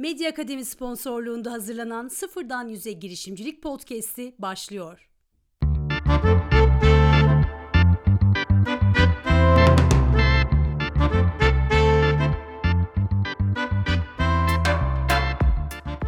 Medya Akademi sponsorluğunda hazırlanan Sıfırdan Yüze Girişimcilik Podcast'i başlıyor.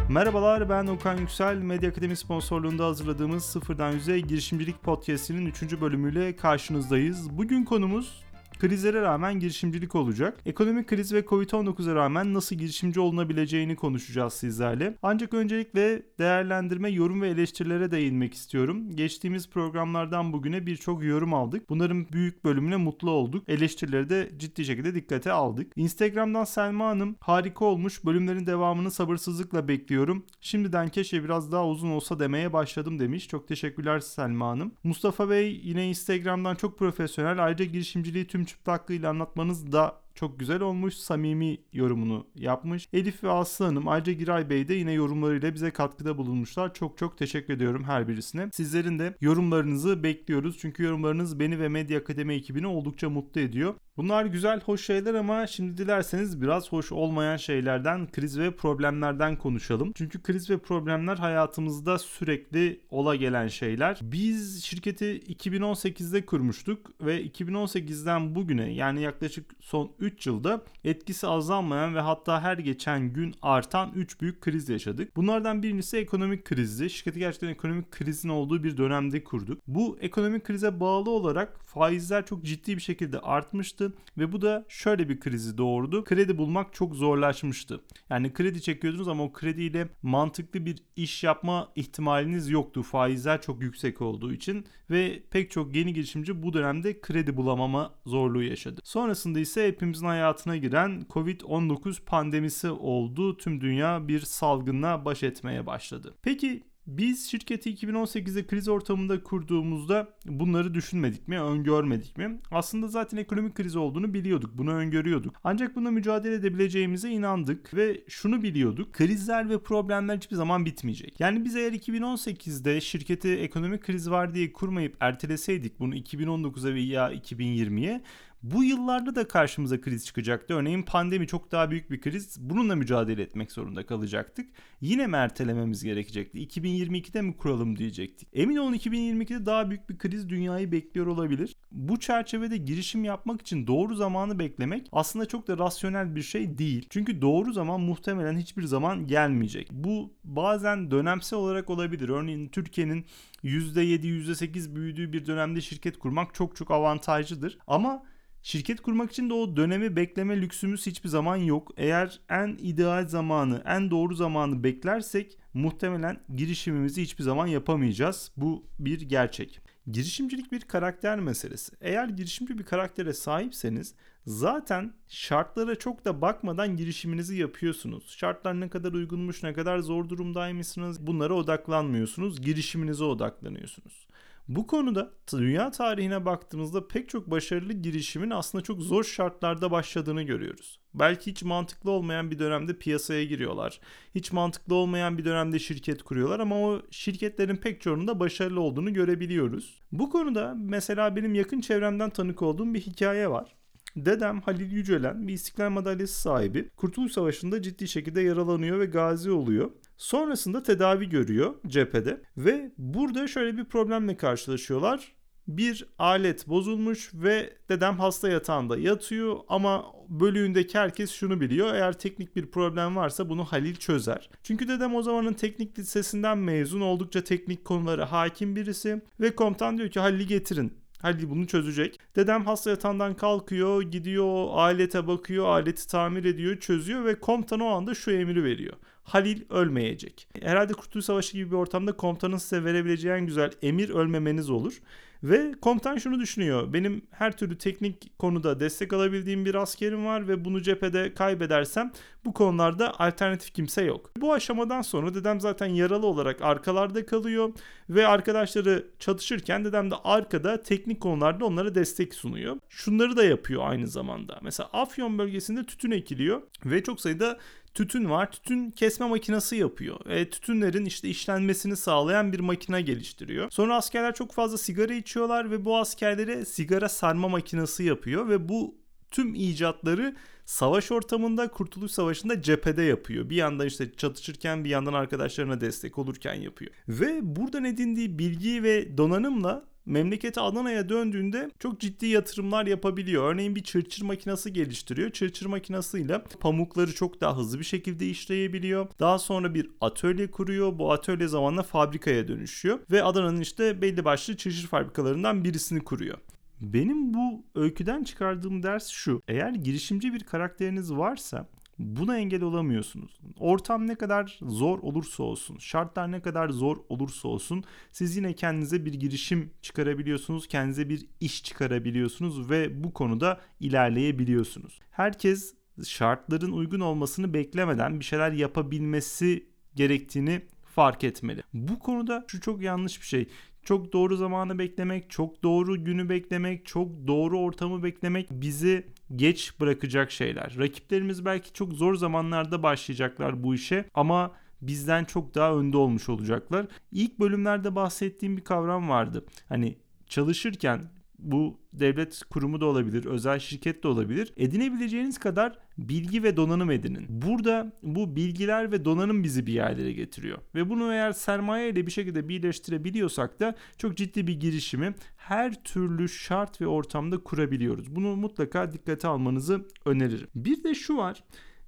Merhabalar ben Okan Yüksel. Medya Akademi sponsorluğunda hazırladığımız Sıfırdan Yüze Girişimcilik Podcast'inin 3. bölümüyle karşınızdayız. Bugün konumuz Krizlere rağmen girişimcilik olacak. Ekonomik kriz ve Covid-19'a rağmen nasıl girişimci olunabileceğini konuşacağız sizlerle. Ancak öncelikle değerlendirme, yorum ve eleştirilere değinmek istiyorum. Geçtiğimiz programlardan bugüne birçok yorum aldık. Bunların büyük bölümüne mutlu olduk. Eleştirileri de ciddi şekilde dikkate aldık. Instagram'dan Selma Hanım harika olmuş. Bölümlerin devamını sabırsızlıkla bekliyorum. Şimdiden keşke biraz daha uzun olsa demeye başladım demiş. Çok teşekkürler Selma Hanım. Mustafa Bey yine Instagram'dan çok profesyonel. Ayrıca girişimciliği tüm çıplaklığıyla anlatmanız da çok güzel olmuş. Samimi yorumunu yapmış. Elif ve Aslı Hanım ayrıca Giray Bey de yine yorumlarıyla bize katkıda bulunmuşlar. Çok çok teşekkür ediyorum her birisine. Sizlerin de yorumlarınızı bekliyoruz. Çünkü yorumlarınız beni ve Medya Akademi ekibini oldukça mutlu ediyor. Bunlar güzel, hoş şeyler ama şimdi dilerseniz biraz hoş olmayan şeylerden, kriz ve problemlerden konuşalım. Çünkü kriz ve problemler hayatımızda sürekli ola gelen şeyler. Biz şirketi 2018'de kurmuştuk ve 2018'den bugüne yani yaklaşık son 3 yılda etkisi azalmayan ve hatta her geçen gün artan 3 büyük kriz yaşadık. Bunlardan birincisi ekonomik krizdi. Şirketi gerçekten ekonomik krizin olduğu bir dönemde kurduk. Bu ekonomik krize bağlı olarak faizler çok ciddi bir şekilde artmıştı ve bu da şöyle bir krizi doğurdu. Kredi bulmak çok zorlaşmıştı. Yani kredi çekiyordunuz ama o krediyle mantıklı bir iş yapma ihtimaliniz yoktu. Faizler çok yüksek olduğu için ve pek çok yeni girişimci bu dönemde kredi bulamama zorluğu yaşadı. Sonrasında ise hepimizin hayatına giren Covid-19 pandemisi oldu. Tüm dünya bir salgınla baş etmeye başladı. Peki biz şirketi 2018'de kriz ortamında kurduğumuzda bunları düşünmedik mi, öngörmedik mi? Aslında zaten ekonomik kriz olduğunu biliyorduk, bunu öngörüyorduk. Ancak buna mücadele edebileceğimize inandık ve şunu biliyorduk. Krizler ve problemler hiçbir zaman bitmeyecek. Yani biz eğer 2018'de şirketi ekonomik kriz var diye kurmayıp erteleseydik bunu 2019'a veya 2020'ye bu yıllarda da karşımıza kriz çıkacaktı. Örneğin pandemi çok daha büyük bir kriz. Bununla mücadele etmek zorunda kalacaktık. Yine mi ertelememiz gerekecekti? 2022'de mi kuralım diyecektik. Emin olun 2022'de daha büyük bir kriz dünyayı bekliyor olabilir. Bu çerçevede girişim yapmak için doğru zamanı beklemek aslında çok da rasyonel bir şey değil. Çünkü doğru zaman muhtemelen hiçbir zaman gelmeyecek. Bu bazen dönemsel olarak olabilir. Örneğin Türkiye'nin %7, %8 büyüdüğü bir dönemde şirket kurmak çok çok avantajlıdır. Ama Şirket kurmak için de o dönemi bekleme lüksümüz hiçbir zaman yok. Eğer en ideal zamanı, en doğru zamanı beklersek muhtemelen girişimimizi hiçbir zaman yapamayacağız. Bu bir gerçek. Girişimcilik bir karakter meselesi. Eğer girişimci bir karaktere sahipseniz zaten şartlara çok da bakmadan girişiminizi yapıyorsunuz. Şartlar ne kadar uygunmuş, ne kadar zor durumdaymışsınız bunlara odaklanmıyorsunuz. Girişiminize odaklanıyorsunuz. Bu konuda dünya tarihine baktığımızda pek çok başarılı girişimin aslında çok zor şartlarda başladığını görüyoruz. Belki hiç mantıklı olmayan bir dönemde piyasaya giriyorlar. Hiç mantıklı olmayan bir dönemde şirket kuruyorlar ama o şirketlerin pek çoğunun başarılı olduğunu görebiliyoruz. Bu konuda mesela benim yakın çevremden tanık olduğum bir hikaye var. Dedem Halil Yücelen bir İstiklal Madalyası sahibi. Kurtuluş Savaşı'nda ciddi şekilde yaralanıyor ve gazi oluyor. Sonrasında tedavi görüyor cephede ve burada şöyle bir problemle karşılaşıyorlar. Bir alet bozulmuş ve dedem hasta yatağında yatıyor ama bölüğündeki herkes şunu biliyor. Eğer teknik bir problem varsa bunu Halil çözer. Çünkü dedem o zamanın teknik lisesinden mezun oldukça teknik konulara hakim birisi ve komutan diyor ki Halil'i getirin. Halil bunu çözecek. Dedem hasta yatağından kalkıyor, gidiyor, alete bakıyor, aleti tamir ediyor, çözüyor ve komutan o anda şu emri veriyor. Halil ölmeyecek. Herhalde Kurtuluş Savaşı gibi bir ortamda komutanın size verebileceği en güzel emir ölmemeniz olur. Ve komutan şunu düşünüyor. Benim her türlü teknik konuda destek alabildiğim bir askerim var ve bunu cephede kaybedersem bu konularda alternatif kimse yok. Bu aşamadan sonra dedem zaten yaralı olarak arkalarda kalıyor ve arkadaşları çatışırken dedem de arkada teknik konularda onlara destek sunuyor. Şunları da yapıyor aynı zamanda. Mesela Afyon bölgesinde tütün ekiliyor ve çok sayıda tütün var. Tütün kesme makinesi yapıyor. E, tütünlerin işte işlenmesini sağlayan bir makine geliştiriyor. Sonra askerler çok fazla sigara içiyorlar ve bu askerlere sigara sarma makinesi yapıyor ve bu tüm icatları savaş ortamında Kurtuluş Savaşı'nda cephede yapıyor. Bir yandan işte çatışırken bir yandan arkadaşlarına destek olurken yapıyor. Ve buradan edindiği bilgi ve donanımla memleketi Adana'ya döndüğünde çok ciddi yatırımlar yapabiliyor. Örneğin bir çırçır makinesi geliştiriyor. Çırçır makinesiyle pamukları çok daha hızlı bir şekilde işleyebiliyor. Daha sonra bir atölye kuruyor. Bu atölye zamanla fabrikaya dönüşüyor ve Adana'nın işte belli başlı çırçır fabrikalarından birisini kuruyor. Benim bu öyküden çıkardığım ders şu. Eğer girişimci bir karakteriniz varsa Buna engel olamıyorsunuz. Ortam ne kadar zor olursa olsun, şartlar ne kadar zor olursa olsun siz yine kendinize bir girişim çıkarabiliyorsunuz, kendinize bir iş çıkarabiliyorsunuz ve bu konuda ilerleyebiliyorsunuz. Herkes şartların uygun olmasını beklemeden bir şeyler yapabilmesi gerektiğini fark etmeli. Bu konuda şu çok yanlış bir şey çok doğru zamanı beklemek, çok doğru günü beklemek, çok doğru ortamı beklemek bizi geç bırakacak şeyler. Rakiplerimiz belki çok zor zamanlarda başlayacaklar bu işe ama bizden çok daha önde olmuş olacaklar. İlk bölümlerde bahsettiğim bir kavram vardı. Hani çalışırken bu devlet kurumu da olabilir, özel şirket de olabilir. Edinebileceğiniz kadar bilgi ve donanım edinin. Burada bu bilgiler ve donanım bizi bir yerlere getiriyor. Ve bunu eğer sermaye ile bir şekilde birleştirebiliyorsak da çok ciddi bir girişimi her türlü şart ve ortamda kurabiliyoruz. Bunu mutlaka dikkate almanızı öneririm. Bir de şu var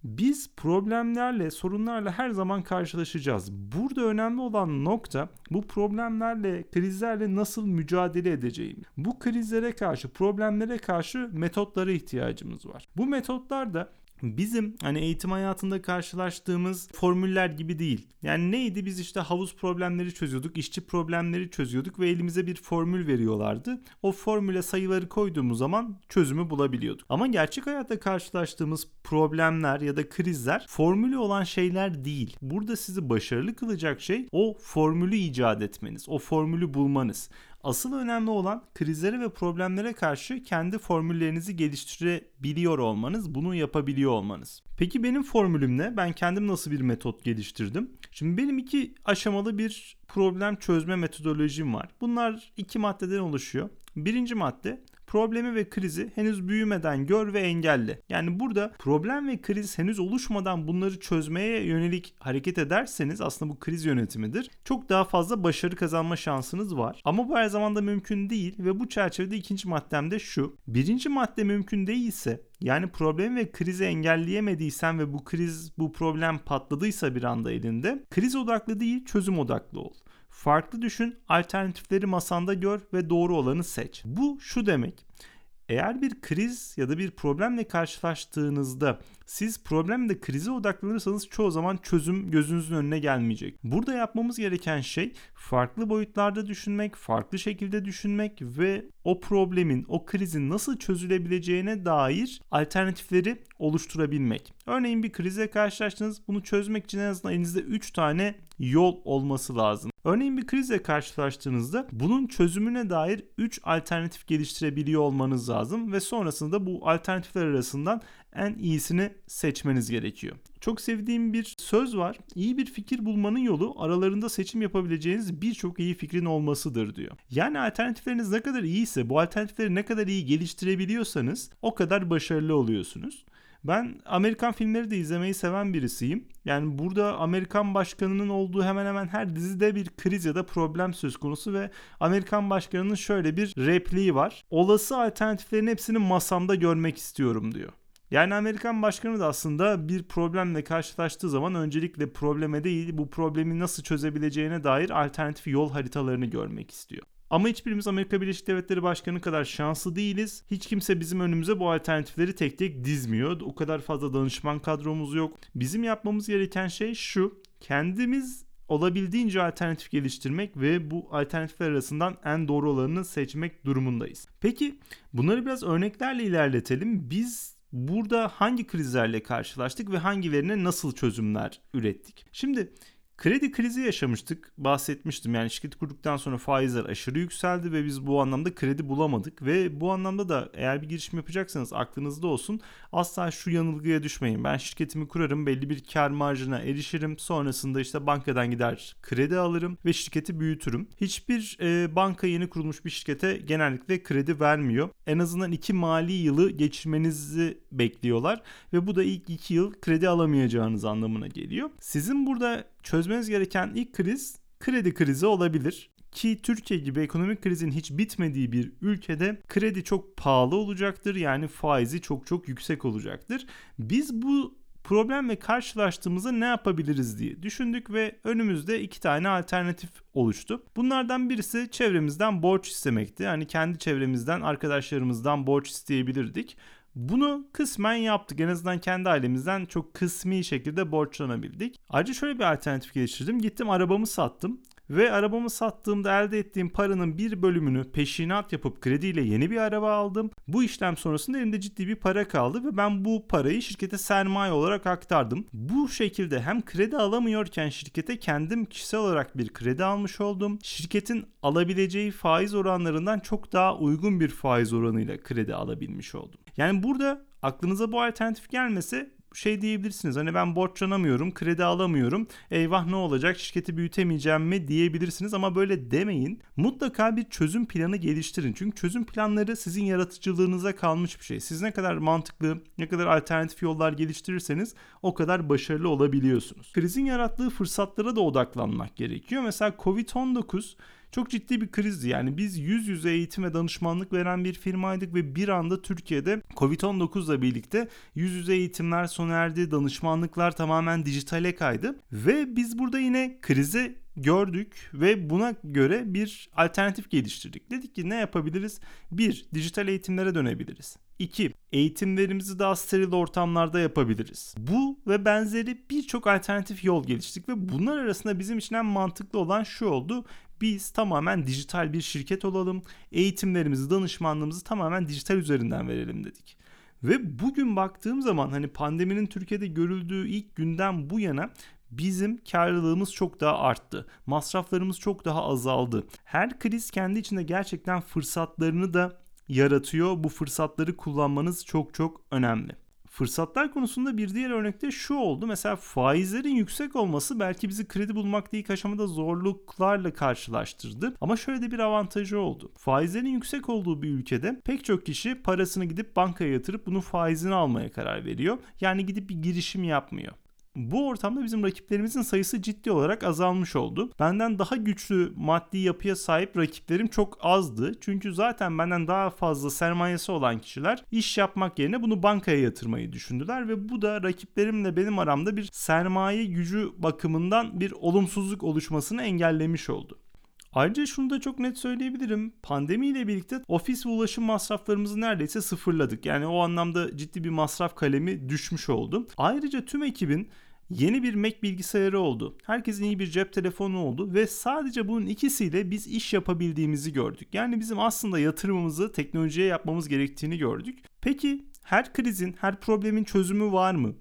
biz problemlerle, sorunlarla her zaman karşılaşacağız. Burada önemli olan nokta bu problemlerle, krizlerle nasıl mücadele edeceğim. Bu krizlere karşı, problemlere karşı metotlara ihtiyacımız var. Bu metotlar da bizim hani eğitim hayatında karşılaştığımız formüller gibi değil. Yani neydi biz işte havuz problemleri çözüyorduk, işçi problemleri çözüyorduk ve elimize bir formül veriyorlardı. O formüle sayıları koyduğumuz zaman çözümü bulabiliyorduk. Ama gerçek hayatta karşılaştığımız problemler ya da krizler formülü olan şeyler değil. Burada sizi başarılı kılacak şey o formülü icat etmeniz, o formülü bulmanız. Asıl önemli olan krizlere ve problemlere karşı kendi formüllerinizi geliştirebiliyor olmanız, bunu yapabiliyor olmanız. Peki benim formülüm ne? Ben kendim nasıl bir metot geliştirdim? Şimdi benim iki aşamalı bir problem çözme metodolojim var. Bunlar iki maddeden oluşuyor. Birinci madde problemi ve krizi henüz büyümeden gör ve engelle. Yani burada problem ve kriz henüz oluşmadan bunları çözmeye yönelik hareket ederseniz aslında bu kriz yönetimidir. Çok daha fazla başarı kazanma şansınız var. Ama bu her zaman da mümkün değil ve bu çerçevede ikinci maddem de şu. Birinci madde mümkün değilse yani problem ve krizi engelleyemediysen ve bu kriz bu problem patladıysa bir anda elinde kriz odaklı değil çözüm odaklı ol. Farklı düşün, alternatifleri masanda gör ve doğru olanı seç. Bu şu demek. Eğer bir kriz ya da bir problemle karşılaştığınızda siz problemde krize odaklanırsanız çoğu zaman çözüm gözünüzün önüne gelmeyecek. Burada yapmamız gereken şey farklı boyutlarda düşünmek, farklı şekilde düşünmek ve o problemin, o krizin nasıl çözülebileceğine dair alternatifleri oluşturabilmek. Örneğin bir krize karşılaştınız. Bunu çözmek için en azından elinizde 3 tane yol olması lazım. Örneğin bir krizle karşılaştığınızda bunun çözümüne dair 3 alternatif geliştirebiliyor olmanız lazım ve sonrasında bu alternatifler arasından en iyisini seçmeniz gerekiyor. Çok sevdiğim bir söz var. İyi bir fikir bulmanın yolu aralarında seçim yapabileceğiniz birçok iyi fikrin olmasıdır diyor. Yani alternatifleriniz ne kadar iyiyse bu alternatifleri ne kadar iyi geliştirebiliyorsanız o kadar başarılı oluyorsunuz. Ben Amerikan filmleri de izlemeyi seven birisiyim. Yani burada Amerikan başkanının olduğu hemen hemen her dizide bir kriz ya da problem söz konusu ve Amerikan başkanının şöyle bir repliği var. Olası alternatiflerin hepsini masamda görmek istiyorum diyor. Yani Amerikan başkanı da aslında bir problemle karşılaştığı zaman öncelikle probleme değil bu problemi nasıl çözebileceğine dair alternatif yol haritalarını görmek istiyor. Ama hiçbirimiz Amerika Birleşik Devletleri Başkanı kadar şanslı değiliz. Hiç kimse bizim önümüze bu alternatifleri tek tek dizmiyor. O kadar fazla danışman kadromuz yok. Bizim yapmamız gereken şey şu. Kendimiz olabildiğince alternatif geliştirmek ve bu alternatifler arasından en doğru olanını seçmek durumundayız. Peki bunları biraz örneklerle ilerletelim. Biz burada hangi krizlerle karşılaştık ve hangilerine nasıl çözümler ürettik? Şimdi Kredi krizi yaşamıştık. Bahsetmiştim yani şirket kurduktan sonra faizler aşırı yükseldi ve biz bu anlamda kredi bulamadık. Ve bu anlamda da eğer bir girişim yapacaksanız aklınızda olsun asla şu yanılgıya düşmeyin. Ben şirketimi kurarım belli bir kar marjına erişirim. Sonrasında işte bankadan gider kredi alırım ve şirketi büyütürüm. Hiçbir e, banka yeni kurulmuş bir şirkete genellikle kredi vermiyor. En azından iki mali yılı geçirmenizi bekliyorlar ve bu da ilk iki yıl kredi alamayacağınız anlamına geliyor. Sizin burada çözmeniz gereken ilk kriz kredi krizi olabilir ki Türkiye gibi ekonomik krizin hiç bitmediği bir ülkede kredi çok pahalı olacaktır. Yani faizi çok çok yüksek olacaktır. Biz bu problemle karşılaştığımızda ne yapabiliriz diye düşündük ve önümüzde iki tane alternatif oluştu. Bunlardan birisi çevremizden borç istemekti. Yani kendi çevremizden, arkadaşlarımızdan borç isteyebilirdik. Bunu kısmen yaptık. En azından kendi ailemizden çok kısmi şekilde borçlanabildik. Ayrıca şöyle bir alternatif geliştirdim. Gittim arabamı sattım ve arabamı sattığımda elde ettiğim paranın bir bölümünü peşinat yapıp krediyle yeni bir araba aldım. Bu işlem sonrasında elimde ciddi bir para kaldı ve ben bu parayı şirkete sermaye olarak aktardım. Bu şekilde hem kredi alamıyorken şirkete kendim kişisel olarak bir kredi almış oldum. Şirketin alabileceği faiz oranlarından çok daha uygun bir faiz oranıyla kredi alabilmiş oldum. Yani burada aklınıza bu alternatif gelmese şey diyebilirsiniz. Hani ben borçlanamıyorum, kredi alamıyorum. Eyvah ne olacak? Şirketi büyütemeyeceğim mi diyebilirsiniz ama böyle demeyin. Mutlaka bir çözüm planı geliştirin. Çünkü çözüm planları sizin yaratıcılığınıza kalmış bir şey. Siz ne kadar mantıklı, ne kadar alternatif yollar geliştirirseniz o kadar başarılı olabiliyorsunuz. Krizin yarattığı fırsatlara da odaklanmak gerekiyor. Mesela Covid-19 çok ciddi bir krizdi. Yani biz yüz yüze eğitim ve danışmanlık veren bir firmaydık ve bir anda Türkiye'de Covid-19 ile birlikte yüz yüze eğitimler sona erdi, danışmanlıklar tamamen dijitale kaydı ve biz burada yine krize gördük ve buna göre bir alternatif geliştirdik. Dedik ki ne yapabiliriz? Bir, dijital eğitimlere dönebiliriz. 2. Eğitimlerimizi daha steril ortamlarda yapabiliriz. Bu ve benzeri birçok alternatif yol geliştirdik ve bunlar arasında bizim için en mantıklı olan şu oldu. Biz tamamen dijital bir şirket olalım. Eğitimlerimizi, danışmanlığımızı tamamen dijital üzerinden verelim dedik. Ve bugün baktığım zaman hani pandeminin Türkiye'de görüldüğü ilk günden bu yana bizim karlılığımız çok daha arttı. Masraflarımız çok daha azaldı. Her kriz kendi içinde gerçekten fırsatlarını da yaratıyor. Bu fırsatları kullanmanız çok çok önemli. Fırsatlar konusunda bir diğer örnekte şu oldu. Mesela faizlerin yüksek olması belki bizi kredi bulmakta ilk aşamada zorluklarla karşılaştırdı. Ama şöyle de bir avantajı oldu. Faizlerin yüksek olduğu bir ülkede pek çok kişi parasını gidip bankaya yatırıp bunun faizini almaya karar veriyor. Yani gidip bir girişim yapmıyor. Bu ortamda bizim rakiplerimizin sayısı ciddi olarak azalmış oldu. Benden daha güçlü maddi yapıya sahip rakiplerim çok azdı. Çünkü zaten benden daha fazla sermayesi olan kişiler iş yapmak yerine bunu bankaya yatırmayı düşündüler ve bu da rakiplerimle benim aramda bir sermaye gücü bakımından bir olumsuzluk oluşmasını engellemiş oldu. Ayrıca şunu da çok net söyleyebilirim. Pandemiyle birlikte ofis ve ulaşım masraflarımızı neredeyse sıfırladık. Yani o anlamda ciddi bir masraf kalemi düşmüş oldu. Ayrıca tüm ekibin Yeni bir Mac bilgisayarı oldu. Herkesin iyi bir cep telefonu oldu ve sadece bunun ikisiyle biz iş yapabildiğimizi gördük. Yani bizim aslında yatırımımızı teknolojiye yapmamız gerektiğini gördük. Peki her krizin, her problemin çözümü var mı?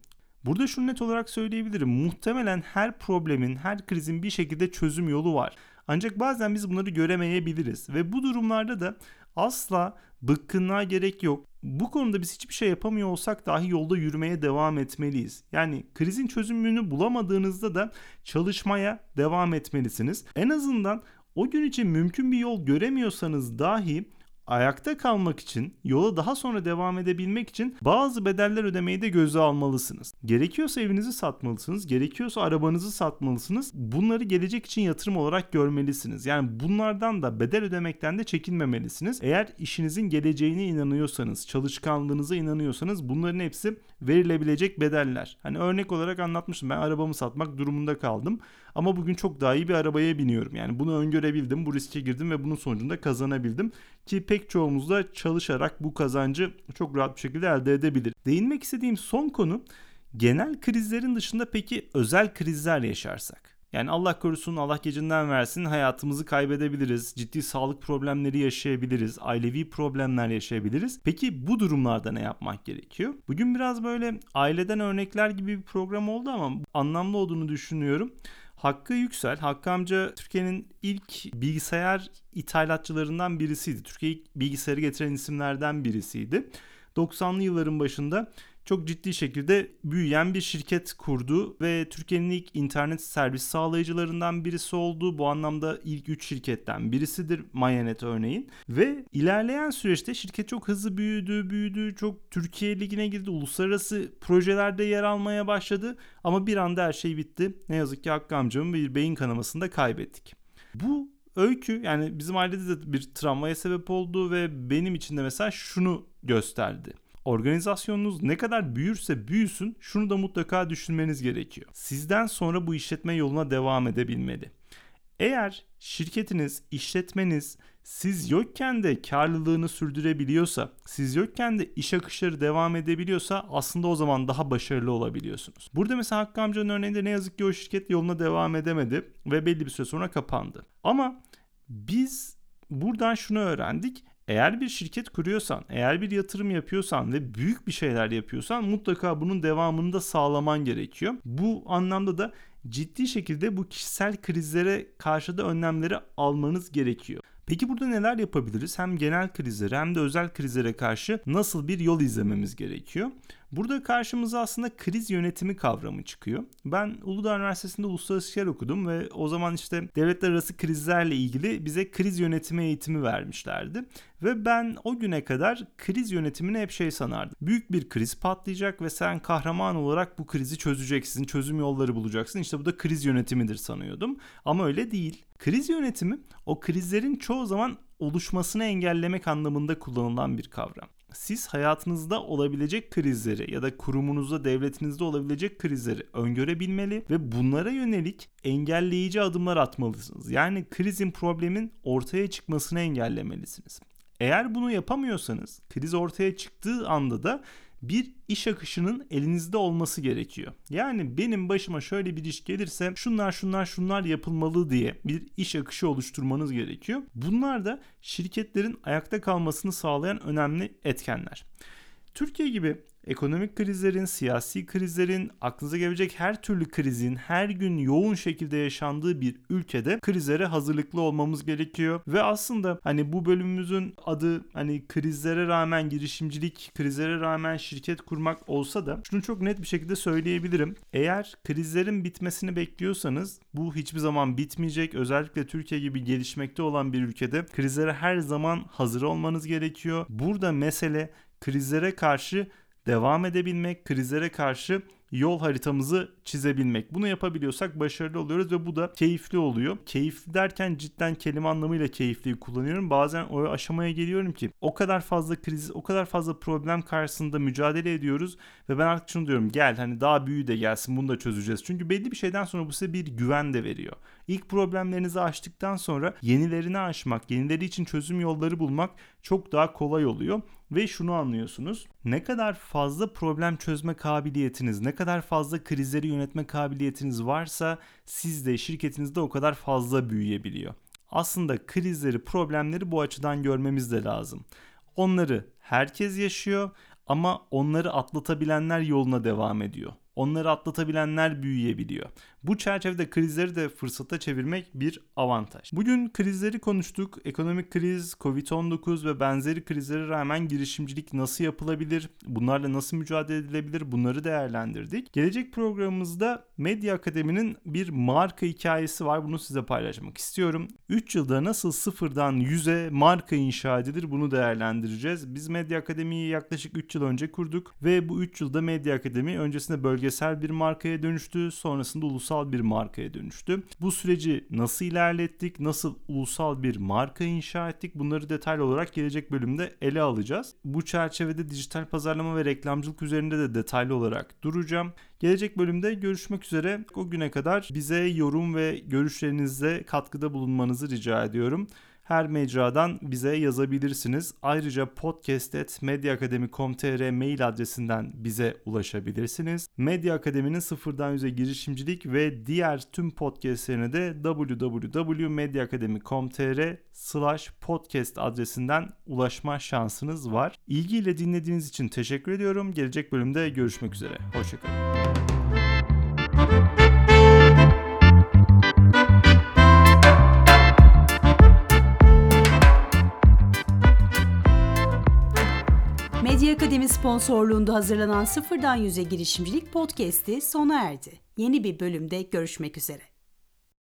Burada şunu net olarak söyleyebilirim. Muhtemelen her problemin, her krizin bir şekilde çözüm yolu var. Ancak bazen biz bunları göremeyebiliriz ve bu durumlarda da asla bıkkınlığa gerek yok. Bu konuda biz hiçbir şey yapamıyor olsak dahi yolda yürümeye devam etmeliyiz. Yani krizin çözümünü bulamadığınızda da çalışmaya devam etmelisiniz. En azından o gün için mümkün bir yol göremiyorsanız dahi ayakta kalmak için, yola daha sonra devam edebilmek için bazı bedeller ödemeyi de göze almalısınız. Gerekiyorsa evinizi satmalısınız, gerekiyorsa arabanızı satmalısınız. Bunları gelecek için yatırım olarak görmelisiniz. Yani bunlardan da bedel ödemekten de çekinmemelisiniz. Eğer işinizin geleceğine inanıyorsanız, çalışkanlığınıza inanıyorsanız bunların hepsi verilebilecek bedeller. Hani örnek olarak anlatmıştım ben arabamı satmak durumunda kaldım. Ama bugün çok daha iyi bir arabaya biniyorum. Yani bunu öngörebildim, bu riske girdim ve bunun sonucunda kazanabildim. Ki pek çoğumuz da çalışarak bu kazancı çok rahat bir şekilde elde edebilir. Değinmek istediğim son konu genel krizlerin dışında peki özel krizler yaşarsak? Yani Allah korusun Allah gecinden versin hayatımızı kaybedebiliriz. Ciddi sağlık problemleri yaşayabiliriz. Ailevi problemler yaşayabiliriz. Peki bu durumlarda ne yapmak gerekiyor? Bugün biraz böyle aileden örnekler gibi bir program oldu ama anlamlı olduğunu düşünüyorum. Hakkı Yüksel, Hakkı amca Türkiye'nin ilk bilgisayar ithalatçılarından birisiydi. Türkiye'ye bilgisayarı getiren isimlerden birisiydi. 90'lı yılların başında çok ciddi şekilde büyüyen bir şirket kurdu ve Türkiye'nin ilk internet servis sağlayıcılarından birisi oldu. Bu anlamda ilk 3 şirketten birisidir Mayanet örneğin. Ve ilerleyen süreçte şirket çok hızlı büyüdü, büyüdü. Çok Türkiye ligine girdi. Uluslararası projelerde yer almaya başladı. Ama bir anda her şey bitti. Ne yazık ki Hakkı amcamın bir beyin kanamasında kaybettik. Bu öykü yani bizim ailede de bir travmaya sebep oldu ve benim için de mesela şunu gösterdi organizasyonunuz ne kadar büyürse büyüsün şunu da mutlaka düşünmeniz gerekiyor. Sizden sonra bu işletme yoluna devam edebilmeli. Eğer şirketiniz, işletmeniz siz yokken de karlılığını sürdürebiliyorsa, siz yokken de iş akışları devam edebiliyorsa aslında o zaman daha başarılı olabiliyorsunuz. Burada mesela Hakkı amcanın örneğinde ne yazık ki o şirket yoluna devam edemedi ve belli bir süre sonra kapandı. Ama biz buradan şunu öğrendik. Eğer bir şirket kuruyorsan, eğer bir yatırım yapıyorsan ve büyük bir şeyler yapıyorsan mutlaka bunun devamını da sağlaman gerekiyor. Bu anlamda da ciddi şekilde bu kişisel krizlere karşı da önlemleri almanız gerekiyor. Peki burada neler yapabiliriz? Hem genel krizlere hem de özel krizlere karşı nasıl bir yol izlememiz gerekiyor? Burada karşımıza aslında kriz yönetimi kavramı çıkıyor. Ben Uludağ Üniversitesi'nde uluslararası işler okudum ve o zaman işte devletler arası krizlerle ilgili bize kriz yönetimi eğitimi vermişlerdi. Ve ben o güne kadar kriz yönetimini hep şey sanardım. Büyük bir kriz patlayacak ve sen kahraman olarak bu krizi çözeceksin, çözüm yolları bulacaksın. İşte bu da kriz yönetimidir sanıyordum. Ama öyle değil. Kriz yönetimi o krizlerin çoğu zaman oluşmasını engellemek anlamında kullanılan bir kavram siz hayatınızda olabilecek krizleri ya da kurumunuzda, devletinizde olabilecek krizleri öngörebilmeli ve bunlara yönelik engelleyici adımlar atmalısınız. Yani krizin problemin ortaya çıkmasını engellemelisiniz. Eğer bunu yapamıyorsanız kriz ortaya çıktığı anda da bir iş akışının elinizde olması gerekiyor. Yani benim başıma şöyle bir iş gelirse şunlar şunlar şunlar yapılmalı diye bir iş akışı oluşturmanız gerekiyor. Bunlar da şirketlerin ayakta kalmasını sağlayan önemli etkenler. Türkiye gibi ekonomik krizlerin, siyasi krizlerin, aklınıza gelecek her türlü krizin her gün yoğun şekilde yaşandığı bir ülkede krizlere hazırlıklı olmamız gerekiyor. Ve aslında hani bu bölümümüzün adı hani krizlere rağmen girişimcilik, krizlere rağmen şirket kurmak olsa da şunu çok net bir şekilde söyleyebilirim. Eğer krizlerin bitmesini bekliyorsanız bu hiçbir zaman bitmeyecek. Özellikle Türkiye gibi gelişmekte olan bir ülkede krizlere her zaman hazır olmanız gerekiyor. Burada mesele krizlere karşı devam edebilmek, krizlere karşı yol haritamızı çizebilmek. Bunu yapabiliyorsak başarılı oluyoruz ve bu da keyifli oluyor. Keyifli derken cidden kelime anlamıyla keyifliyi kullanıyorum. Bazen o aşamaya geliyorum ki o kadar fazla kriz, o kadar fazla problem karşısında mücadele ediyoruz ve ben artık şunu diyorum gel hani daha büyüğü de gelsin bunu da çözeceğiz. Çünkü belli bir şeyden sonra bu size bir güven de veriyor. İlk problemlerinizi aştıktan sonra yenilerini aşmak, yenileri için çözüm yolları bulmak çok daha kolay oluyor ve şunu anlıyorsunuz. Ne kadar fazla problem çözme kabiliyetiniz, ne kadar fazla krizleri yönetme kabiliyetiniz varsa siz de şirketinizde o kadar fazla büyüyebiliyor. Aslında krizleri, problemleri bu açıdan görmemiz de lazım. Onları herkes yaşıyor ama onları atlatabilenler yoluna devam ediyor. Onları atlatabilenler büyüyebiliyor. Bu çerçevede krizleri de fırsata çevirmek bir avantaj. Bugün krizleri konuştuk. Ekonomik kriz, Covid-19 ve benzeri krizlere rağmen girişimcilik nasıl yapılabilir? Bunlarla nasıl mücadele edilebilir? Bunları değerlendirdik. Gelecek programımızda Medya Akademi'nin bir marka hikayesi var. Bunu size paylaşmak istiyorum. 3 yılda nasıl sıfırdan 100'e marka inşa edilir bunu değerlendireceğiz. Biz Medya Akademi'yi yaklaşık 3 yıl önce kurduk ve bu 3 yılda Medya Akademi öncesinde bölgesel bir markaya dönüştü. Sonrasında ulusal bir markaya dönüştü. Bu süreci nasıl ilerlettik, nasıl ulusal bir marka inşa ettik bunları detaylı olarak gelecek bölümde ele alacağız. Bu çerçevede dijital pazarlama ve reklamcılık üzerinde de detaylı olarak duracağım. Gelecek bölümde görüşmek üzere. O güne kadar bize yorum ve görüşlerinizle katkıda bulunmanızı rica ediyorum her mecradan bize yazabilirsiniz. Ayrıca podcast.medyaakademi.com.tr mail adresinden bize ulaşabilirsiniz. Medya Akademi'nin sıfırdan yüze girişimcilik ve diğer tüm podcastlerine de www.medyaakademi.com.tr slash podcast adresinden ulaşma şansınız var. İlgiyle dinlediğiniz için teşekkür ediyorum. Gelecek bölümde görüşmek üzere. Hoşçakalın. Akademi sponsorluğunda hazırlanan Sıfırdan Yüze Girişimcilik Podcast'i sona erdi. Yeni bir bölümde görüşmek üzere.